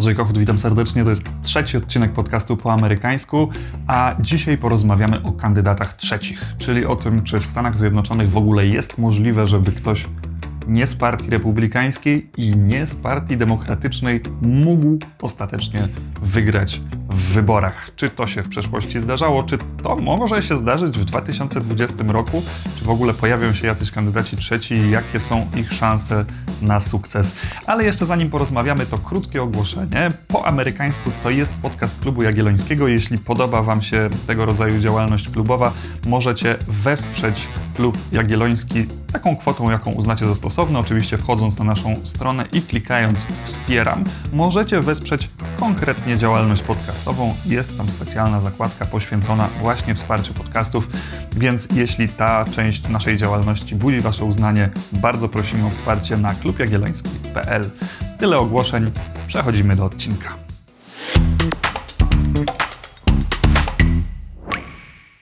Andrzej Kochut, witam serdecznie. To jest trzeci odcinek podcastu po amerykańsku, a dzisiaj porozmawiamy o kandydatach trzecich, czyli o tym, czy w Stanach Zjednoczonych w ogóle jest możliwe, żeby ktoś nie z partii republikańskiej i nie z partii demokratycznej mógł ostatecznie wygrać w wyborach. Czy to się w przeszłości zdarzało, czy to może się zdarzyć w 2020 roku, czy w ogóle pojawią się jacyś kandydaci trzeci i jakie są ich szanse na sukces. Ale jeszcze zanim porozmawiamy, to krótkie ogłoszenie. Po amerykańsku to jest podcast Klubu Jagiellońskiego. Jeśli podoba Wam się tego rodzaju działalność klubowa, możecie wesprzeć Klub Jagielloński taką kwotą, jaką uznacie za stosowne. Oczywiście wchodząc na naszą stronę i klikając wspieram, możecie wesprzeć konkretnie działalność podcastową. Jest tam specjalna zakładka poświęcona właśnie wsparciu podcastów, więc jeśli ta część naszej działalności budzi Wasze uznanie, bardzo prosimy o wsparcie na klubjagielloński.pl. Tyle ogłoszeń, przechodzimy do odcinka.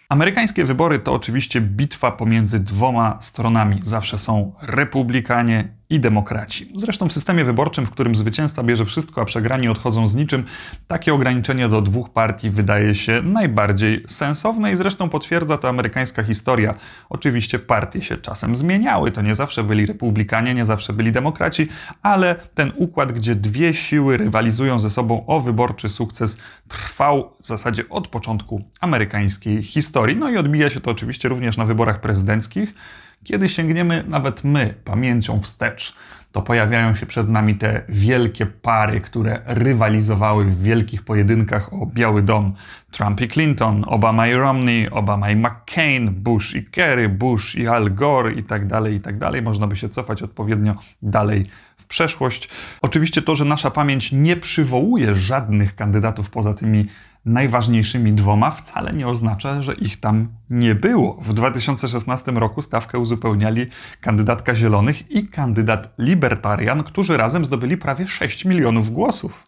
Amerykańskie wybory to oczywiście bitwa pomiędzy dwoma stronami. Zawsze są republikanie i demokraci. Zresztą w systemie wyborczym, w którym zwycięzca bierze wszystko, a przegrani odchodzą z niczym, takie ograniczenie do dwóch partii wydaje się najbardziej sensowne i zresztą potwierdza to amerykańska historia. Oczywiście partie się czasem zmieniały, to nie zawsze byli republikanie, nie zawsze byli demokraci, ale ten układ, gdzie dwie siły rywalizują ze sobą o wyborczy sukces, trwał w zasadzie od początku amerykańskiej historii. No i odbija się to oczywiście również na wyborach prezydenckich. Kiedy sięgniemy nawet my pamięcią wstecz, to pojawiają się przed nami te wielkie pary, które rywalizowały w wielkich pojedynkach o Biały Dom. Trump i Clinton, Obama i Romney, Obama i McCain, Bush i Kerry, Bush i Al Gore i tak dalej, i tak dalej. Można by się cofać odpowiednio dalej w przeszłość. Oczywiście to, że nasza pamięć nie przywołuje żadnych kandydatów poza tymi najważniejszymi dwoma, wcale nie oznacza, że ich tam nie było. W 2016 roku stawkę uzupełniali kandydatka Zielonych i kandydat Libertarian, którzy razem zdobyli prawie 6 milionów głosów.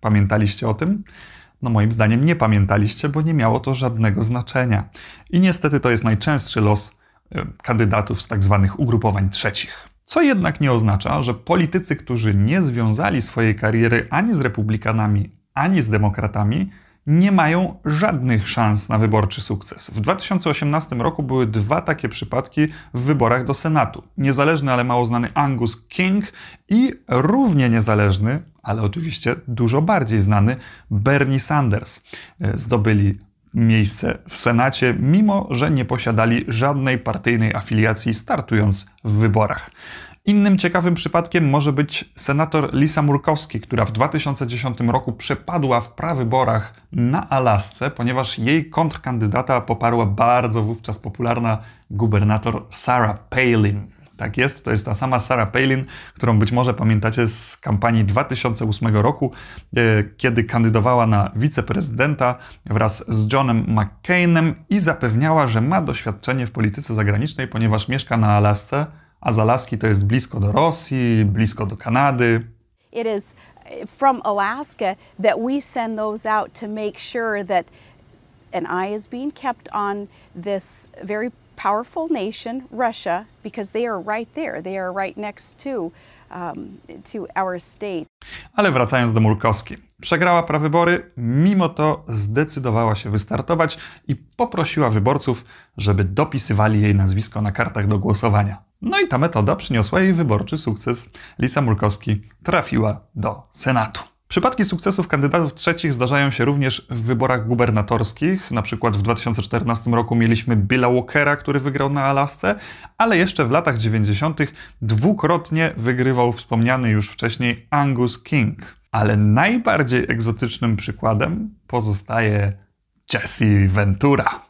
Pamiętaliście o tym? No moim zdaniem nie pamiętaliście, bo nie miało to żadnego znaczenia. I niestety to jest najczęstszy los e, kandydatów z tak zwanych ugrupowań trzecich. Co jednak nie oznacza, że politycy, którzy nie związali swojej kariery ani z republikanami, ani z demokratami, nie mają żadnych szans na wyborczy sukces. W 2018 roku były dwa takie przypadki w wyborach do Senatu. Niezależny, ale mało znany Angus King i równie niezależny, ale oczywiście dużo bardziej znany Bernie Sanders. E, zdobyli miejsce w Senacie, mimo że nie posiadali żadnej partyjnej afiliacji startując w wyborach. Innym ciekawym przypadkiem może być senator Lisa Murkowski, która w 2010 roku przepadła w prawyborach na Alasce, ponieważ jej kontrkandydata poparła bardzo wówczas popularna gubernator Sarah Palin. Tak jest, to jest ta sama Sarah Palin, którą być może pamiętacie z kampanii 2008 roku, e, kiedy kandydowała na wiceprezydenta wraz z Johnem McCainem i zapewniała, że ma doświadczenie w polityce zagranicznej, ponieważ mieszka na Alasce a z Alaski to jest blisko do Rosji, blisko do Kanady. It is uh, from Alaska that we send those out to make sure that an eye is being kept on this very powerful nation, Russia, because they are right there. They are right next to um, to our state. Ale wracając do Murkowski. Przegrała prawybory, mimo to zdecydowała się wystartować i poprosiła wyborców, żeby dopisywali jej nazwisko na kartach do głosowania. No i ta metoda przyniosła jej wyborczy sukces. Lisa Murkowski trafiła do Senatu. Przypadki sukcesów kandydatów trzecich zdarzają się również w wyborach gubernatorskich. Na przykład w 2014 roku mieliśmy Billa Walkera, który wygrał na Alasce, ale jeszcze w latach 90. dwukrotnie wygrywał wspomniany już wcześniej Angus King. Ale najbardziej egzotycznym przykładem pozostaje Jesse Ventura.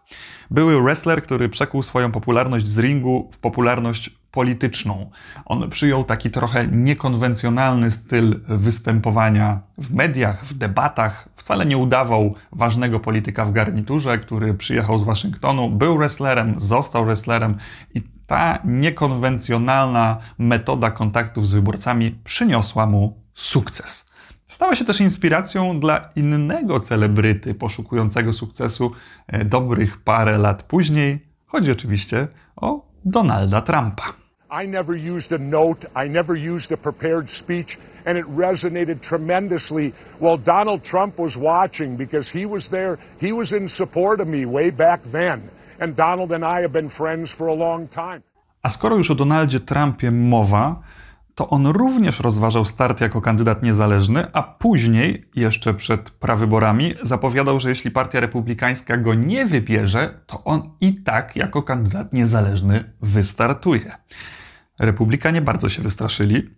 Były wrestler, który przekuł swoją popularność z ringu w popularność polityczną. On przyjął taki trochę niekonwencjonalny styl występowania w mediach, w debatach. Wcale nie udawał ważnego polityka w garniturze, który przyjechał z Waszyngtonu, był wrestlerem, został wrestlerem i ta niekonwencjonalna metoda kontaktów z wyborcami przyniosła mu sukces. Stała się też inspiracją dla innego celebryty poszukującego sukcesu e, dobrych parę lat później. Chodzi oczywiście o Donalda Trumpa. I never used a note, I never used a prepared speech, and it resonated tremendously while Donald Trump was watching because he was there, he was in support of me way back then. And Donald and I have been friends for a long time. A skoro już o Donaldzie Trumpie mowa, to on również rozważał start jako kandydat niezależny, a później, jeszcze przed prawyborami, zapowiadał, że jeśli Partia Republikańska go nie wybierze, to on i tak jako kandydat niezależny wystartuje. Republikanie bardzo się wystraszyli.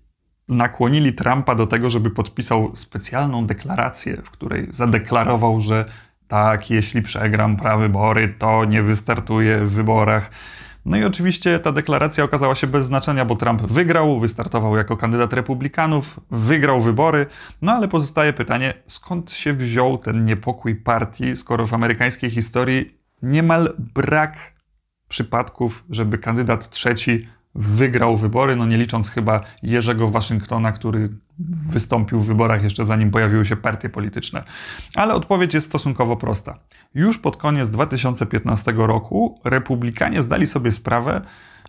Nakłonili Trumpa do tego, żeby podpisał specjalną deklarację, w której zadeklarował, że tak, jeśli przegram prawybory, to nie wystartuję w wyborach. No i oczywiście ta deklaracja okazała się bez znaczenia, bo Trump wygrał, wystartował jako kandydat republikanów, wygrał wybory. No ale pozostaje pytanie, skąd się wziął ten niepokój partii, skoro w amerykańskiej historii niemal brak przypadków, żeby kandydat trzeci wygrał wybory, no nie licząc chyba Jerzego Waszyngtona, który wystąpił w wyborach jeszcze zanim pojawiły się partie polityczne. Ale odpowiedź jest stosunkowo prosta. Już pod koniec 2015 roku republikanie zdali sobie sprawę,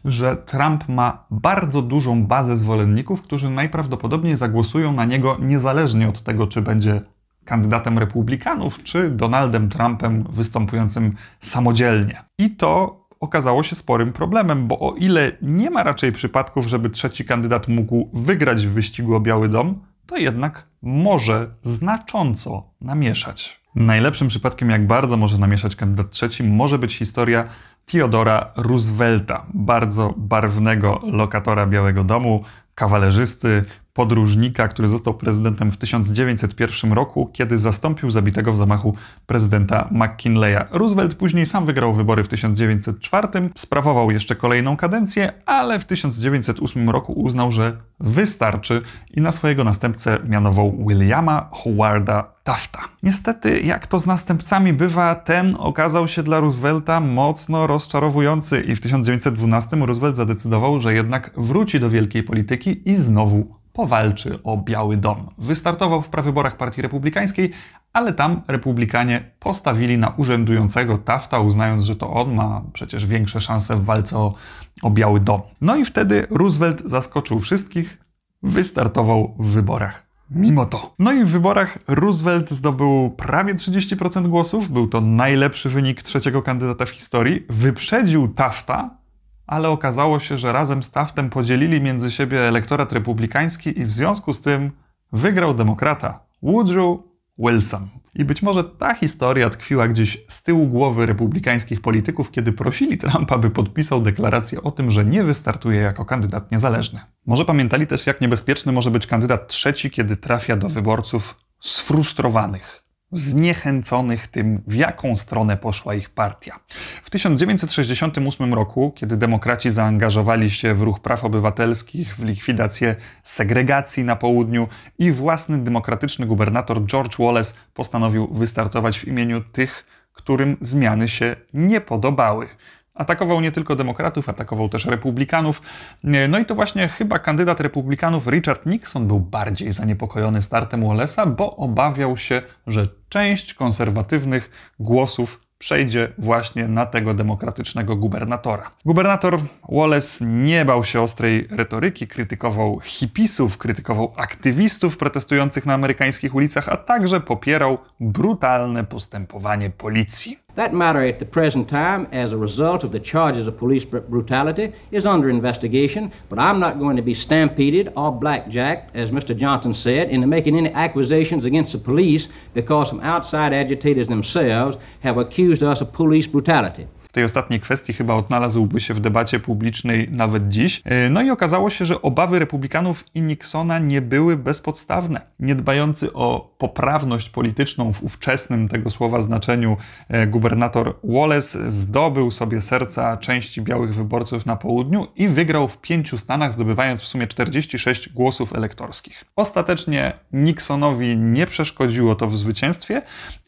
że Trump ma bardzo dużą bazę zwolenników, którzy najprawdopodobniej zagłosują na niego niezależnie od tego, czy będzie kandydatem republikanów, czy Donaldem Trumpem występującym samodzielnie. I to okazało się sporym problemem, bo o ile nie ma raczej przypadków, żeby trzeci kandydat mógł wygrać w wyścigu o Biały Dom, to jednak może znacząco namieszać. Najlepszym przypadkiem, jak bardzo może namieszać kandydat trzeci, może być historia Theodora Roosevelta, bardzo barwnego lokatora Białego Domu, kawalerzysty, podróżnika, który został prezydentem w 1901 roku, kiedy zastąpił zabitego w zamachu prezydenta McKinleya. Roosevelt później sam wygrał wybory w 1904, sprawował jeszcze kolejną kadencję, ale w 1908 roku uznał, że wystarczy i na swojego następcę mianował Williama Howarda Tafta. Niestety, jak to z następcami bywa, ten okazał się dla Roosevelta mocno rozczarowujący i w 1912 Roosevelt zadecydował, że jednak wróci do wielkiej polityki i znowu powalczy o Biały Dom. Wystartował w prawyborach Partii Republikańskiej, ale tam republikanie postawili na urzędującego Tafta, uznając, że to on ma przecież większe szanse w walce o, o Biały Dom. No i wtedy Roosevelt zaskoczył wszystkich, wystartował w wyborach. Mimo to. No i w wyborach Roosevelt zdobył prawie 30% głosów. Był to najlepszy wynik trzeciego kandydata w historii. Wyprzedził Tafta, ale okazało się, że razem z Taftem podzielili między siebie elektorat republikański i w związku z tym wygrał demokrata Woodrow Wilson. I być może ta historia tkwiła gdzieś z tyłu głowy republikańskich polityków, kiedy prosili Trumpa, by podpisał deklarację o tym, że nie wystartuje jako kandydat niezależny. Może pamiętali też, jak niebezpieczny może być kandydat trzeci, kiedy trafia do wyborców sfrustrowanych, zniechęconych tym, w jaką stronę poszła ich partia. W 1968 roku, kiedy demokraci zaangażowali się w ruch praw obywatelskich, w likwidację segregacji na południu i własny demokratyczny gubernator George Wallace postanowił wystartować w imieniu tych, którym zmiany się nie podobały. Atakował nie tylko demokratów, atakował też republikanów. No i to właśnie chyba kandydat republikanów Richard Nixon był bardziej zaniepokojony startem Wallace'a, bo obawiał się, że część konserwatywnych głosów przejdzie właśnie na tego demokratycznego gubernatora. Gubernator Wallace nie bał się ostrej retoryki, krytykował hipisów, krytykował aktywistów protestujących na amerykańskich ulicach, a także popierał brutalne postępowanie policji. That matter at the present time, as a result of the charges of police brutality, is under investigation, but I'm not going to be stampeded or blackjacked, as Mr. Johnson said, into making any accusations against the police because some outside agitators themselves have accused us of police brutality. Tej ostatniej kwestii chyba odnalazłby się w debacie publicznej nawet dziś. E, no i okazało się, że obawy republikanów i Nixona nie były bezpodstawne. Niedbający o poprawność polityczną w ówczesnym tego słowa znaczeniu e, gubernator Wallace zdobył sobie serca części białych wyborców na południu i wygrał w pięciu stanach, zdobywając w sumie 46 głosów elektorskich. Ostatecznie Nixonowi nie przeszkodziło to w zwycięstwie,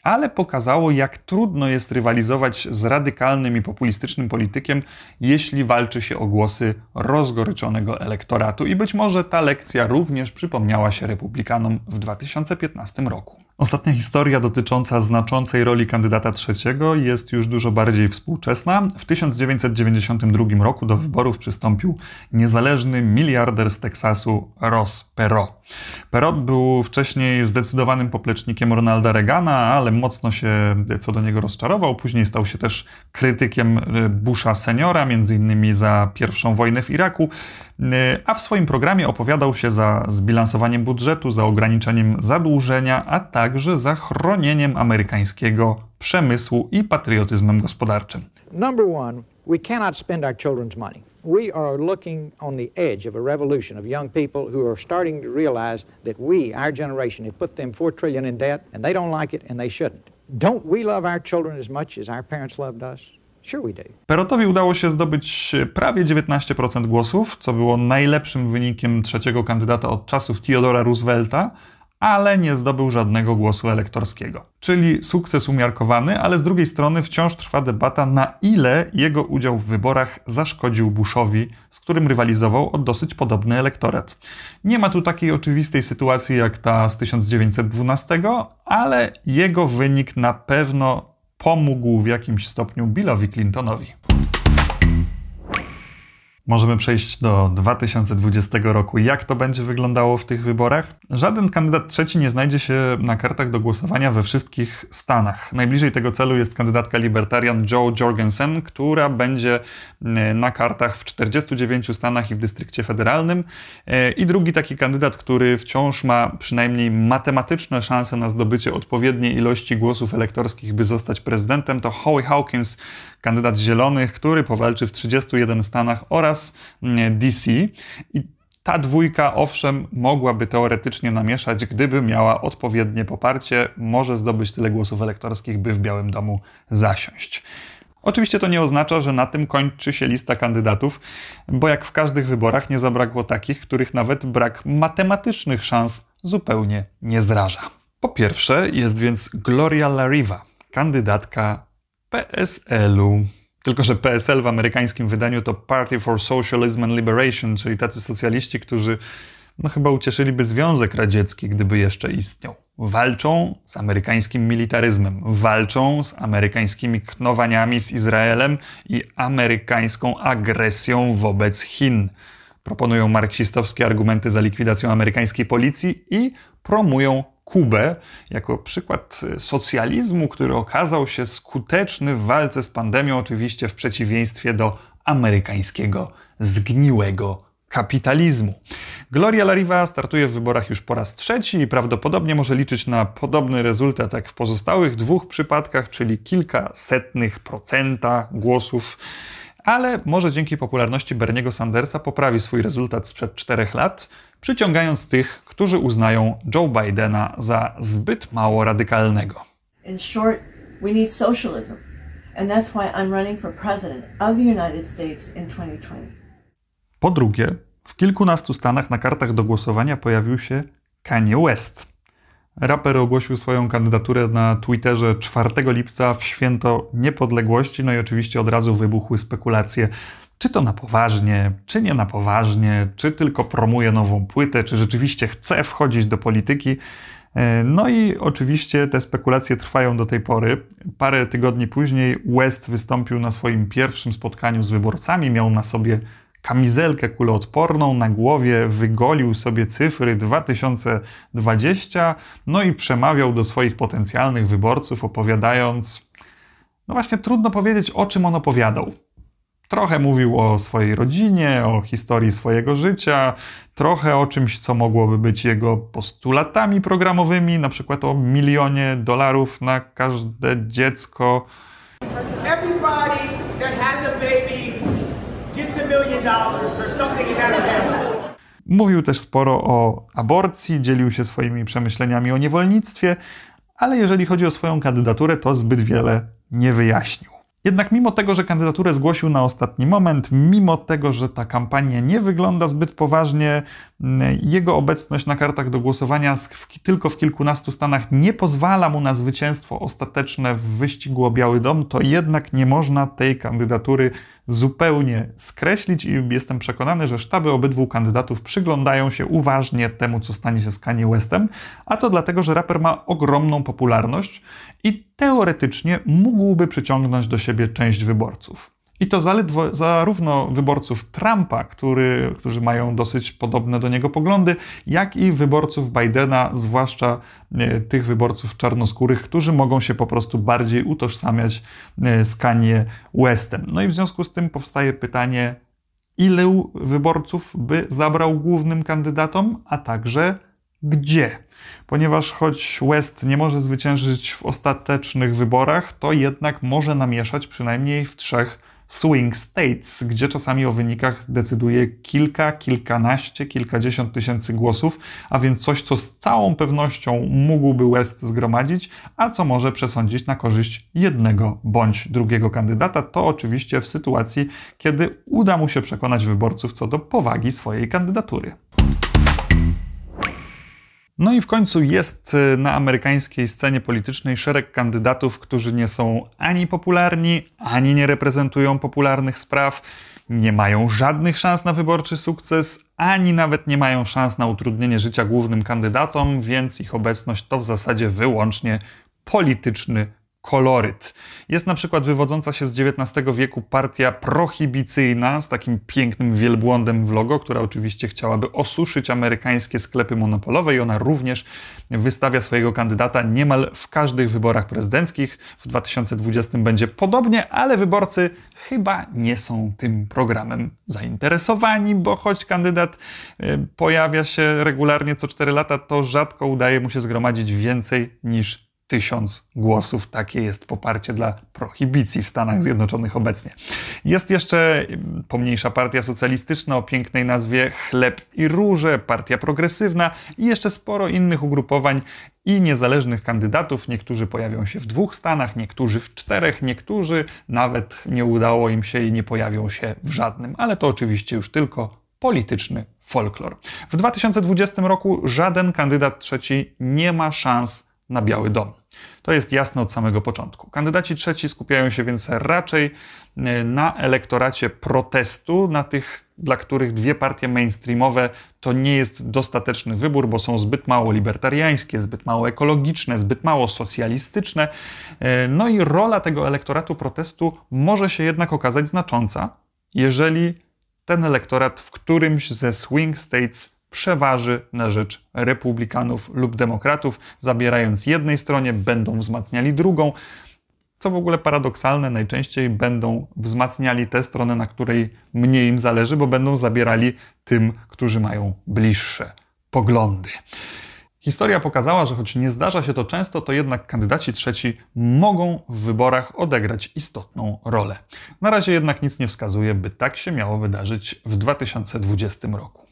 ale pokazało, jak trudno jest rywalizować z radykalnym i populistycznym politykiem, jeśli walczy się o głosy rozgoryczonego elektoratu. I być może ta lekcja również przypomniała się republikanom w 2015 roku. Ostatnia historia dotycząca znaczącej roli kandydata trzeciego jest już dużo bardziej współczesna. W 1992 roku do wyborów przystąpił niezależny miliarder z Teksasu Ross Perot. Perot był wcześniej zdecydowanym poplecznikiem Ronalda Reagana, ale mocno się co do niego rozczarował. Później stał się też krytykiem Busha seniora, między innymi za pierwszą wojnę w Iraku, a w swoim programie opowiadał się za zbilansowaniem budżetu, za ograniczeniem zadłużenia, a także za chronieniem amerykańskiego przemysłu i patriotyzmem gospodarczym. Number one, we cannot spend our children's money. We are looking on the edge of a revolution of young people who are starting to realize that we, our generation, have put them four trillion in debt, and they don't like it, and they shouldn't. Don't we love our children as much as our parents loved us? Sure we do. Perotowi udało się zdobyć prawie 19% głosów, co było najlepszym wynikiem trzeciego kandydata od czasów Theodora Roosevelta, ale nie zdobył żadnego głosu elektorskiego. Czyli sukces umiarkowany, ale z drugiej strony wciąż trwa debata, na ile jego udział w wyborach zaszkodził Bushowi, z którym rywalizował o dosyć podobny elektorat. Nie ma tu takiej oczywistej sytuacji jak ta z 1912, ale jego wynik na pewno pomógł w jakimś stopniu Billowi Clintonowi. Możemy przejść do 2020 roku. Jak to będzie wyglądało w tych wyborach? Żaden kandydat trzeci nie znajdzie się na kartach do głosowania we wszystkich stanach. Najbliżej tego celu jest kandydatka libertarian Joe Jorgensen, która będzie e, na kartach w 49 stanach i w dystrykcie federalnym. E, I drugi taki kandydat, który wciąż ma przynajmniej matematyczne szanse na zdobycie odpowiedniej ilości głosów elektorskich, by zostać prezydentem, to Howie Hawkins, kandydat zielonych, który powalczy w 31 stanach oraz mm, DC. I ta dwójka, owszem, mogłaby teoretycznie namieszać, gdyby miała odpowiednie poparcie, może zdobyć tyle głosów elektorskich, by w Białym Domu zasiąść. Oczywiście to nie oznacza, że na tym kończy się lista kandydatów, bo jak w każdych wyborach nie zabrakło takich, których nawet brak matematycznych szans zupełnie nie zraża. Po pierwsze jest więc Gloria Lariva, kandydatka PSL-u. Tylko, że PSL w amerykańskim wydaniu to Party for Socialism and Liberation, czyli tacy socjaliści, którzy no chyba ucieszyliby Związek Radziecki, gdyby jeszcze istniał. Walczą z amerykańskim militaryzmem, walczą z amerykańskimi knowaniami z Izraelem i amerykańską agresją wobec Chin. Proponują marksistowskie argumenty za likwidacją amerykańskiej policji i promują Kubę jako przykład socjalizmu, który okazał się skuteczny w walce z pandemią, oczywiście w przeciwieństwie do amerykańskiego zgniłego kapitalizmu. Gloria Lariva startuje w wyborach już po raz trzeci i prawdopodobnie może liczyć na podobny rezultat jak w pozostałych dwóch przypadkach, czyli kilka setnych procenta głosów ale może dzięki popularności Berniego Sandersa poprawi swój rezultat sprzed czterech lat, przyciągając tych, którzy uznają Joe Bidena za zbyt mało radykalnego. In short, we need socialism. And that's why I'm running for president of the United States in 2020. Po drugie, w kilkunastu stanach na kartach do głosowania pojawił się Kanye West. Raper ogłosił swoją kandydaturę na Twitterze 4 lipca w święto niepodległości, no i oczywiście od razu wybuchły spekulacje, czy to na poważnie, czy nie na poważnie, czy tylko promuje nową płytę, czy rzeczywiście chce wchodzić do polityki. E, no i oczywiście te spekulacje trwają do tej pory. Parę tygodni później West wystąpił na swoim pierwszym spotkaniu z wyborcami, miał na sobie kamizelkę kuloodporną, na głowie wygolił sobie cyfry 2020, no i przemawiał do swoich potencjalnych wyborców, opowiadając, no właśnie trudno powiedzieć, o czym on opowiadał. Trochę mówił o swojej rodzinie, o historii swojego życia, trochę o czymś, co mogłoby być jego postulatami programowymi, na przykład o milionie dolarów na każde dziecko. Everybody that has a baby gets a million dollars or something in that Mówił też sporo o aborcji, dzielił się swoimi przemyśleniami o niewolnictwie, ale jeżeli chodzi o swoją kandydaturę, to zbyt wiele nie wyjaśnił. Jednak mimo tego, że kandydaturę zgłosił na ostatni moment, mimo tego, że ta kampania nie wygląda zbyt poważnie, mm, jego obecność na kartach do głosowania w, tylko w kilkunastu stanach nie pozwala mu na zwycięstwo ostateczne w wyścigu o Biały Dom, to jednak nie można tej kandydatury zupełnie skreślić i jestem przekonany, że sztaby obydwu kandydatów przyglądają się uważnie temu, co stanie się z Kanye Westem, a to dlatego, że raper ma ogromną popularność i teoretycznie mógłby przyciągnąć do siebie część wyborców. I to zaledwo, zarówno wyborców Trumpa, który, którzy mają dosyć podobne do niego poglądy, jak i wyborców Bidena, zwłaszcza e, tych wyborców czarnoskórych, którzy mogą się po prostu bardziej utożsamiać e, z Kanye Westem. No i w związku z tym powstaje pytanie, ile wyborców by zabrał głównym kandydatom, a także gdzie? Ponieważ choć West nie może zwyciężyć w ostatecznych wyborach, to jednak może namieszać przynajmniej w trzech swing states, gdzie czasami o wynikach decyduje kilka, kilkanaście, kilkadziesiąt tysięcy głosów, a więc coś, co z całą pewnością mógłby West zgromadzić, a co może przesądzić na korzyść jednego bądź drugiego kandydata. To oczywiście w sytuacji, kiedy uda mu się przekonać wyborców co do powagi swojej kandydatury. No i w końcu jest y, na amerykańskiej scenie politycznej szereg kandydatów, którzy nie są ani popularni, ani nie reprezentują popularnych spraw, nie mają żadnych szans na wyborczy sukces, ani nawet nie mają szans na utrudnienie życia głównym kandydatom, więc ich obecność to w zasadzie wyłącznie polityczny koloryt. Jest na przykład wywodząca się z XIX wieku partia prohibicyjna z takim pięknym wielbłądem w logo, która oczywiście chciałaby osuszyć amerykańskie sklepy monopolowe i ona również wystawia swojego kandydata niemal w każdych wyborach prezydenckich. W 2020 będzie podobnie, ale wyborcy chyba nie są tym programem zainteresowani, bo choć kandydat y, pojawia się regularnie co 4 lata, to rzadko udaje mu się zgromadzić więcej niż tysiąc głosów. Takie jest poparcie dla prohibicji w Stanach Zjednoczonych obecnie. Jest jeszcze pomniejsza partia socjalistyczna o pięknej nazwie Chleb i Róże, partia progresywna i jeszcze sporo innych ugrupowań i niezależnych kandydatów. Niektórzy pojawią się w dwóch stanach, niektórzy w czterech, niektórzy nawet nie udało im się i nie pojawią się w żadnym, ale to oczywiście już tylko polityczny folklor. W 2020 roku żaden kandydat trzeci nie ma szans na Biały Dom. To jest jasne od samego początku. Kandydaci trzeci skupiają się więc raczej e, na elektoracie protestu, na tych, dla których dwie partie mainstreamowe to nie jest dostateczny wybór, bo są zbyt mało libertariańskie, zbyt mało ekologiczne, zbyt mało socjalistyczne. E, no i rola tego elektoratu protestu może się jednak okazać znacząca, jeżeli ten elektorat w którymś ze swing states przeważy na rzecz republikanów lub demokratów, zabierając jednej stronie, będą wzmacniali drugą. Co w ogóle paradoksalne, najczęściej będą wzmacniali tę stronę, na której mniej im zależy, bo będą zabierali tym, którzy mają bliższe poglądy. Historia pokazała, że choć nie zdarza się to często, to jednak kandydaci trzeci mogą w wyborach odegrać istotną rolę. Na razie jednak nic nie wskazuje, by tak się miało wydarzyć w 2020 roku.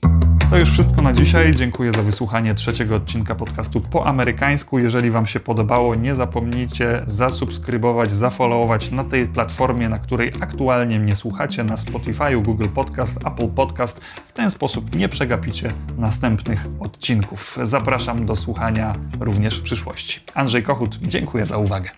To już wszystko na dzisiaj. Dziękuję za wysłuchanie trzeciego odcinka podcastu po amerykańsku. Jeżeli Wam się podobało, nie zapomnijcie zasubskrybować, zafollowować na tej platformie, na której aktualnie mnie słuchacie, na Spotify, Google Podcast, Apple Podcast. W ten sposób nie przegapicie następnych odcinków. Zapraszam do słuchania również w przyszłości. Andrzej Kochut, dziękuję za uwagę.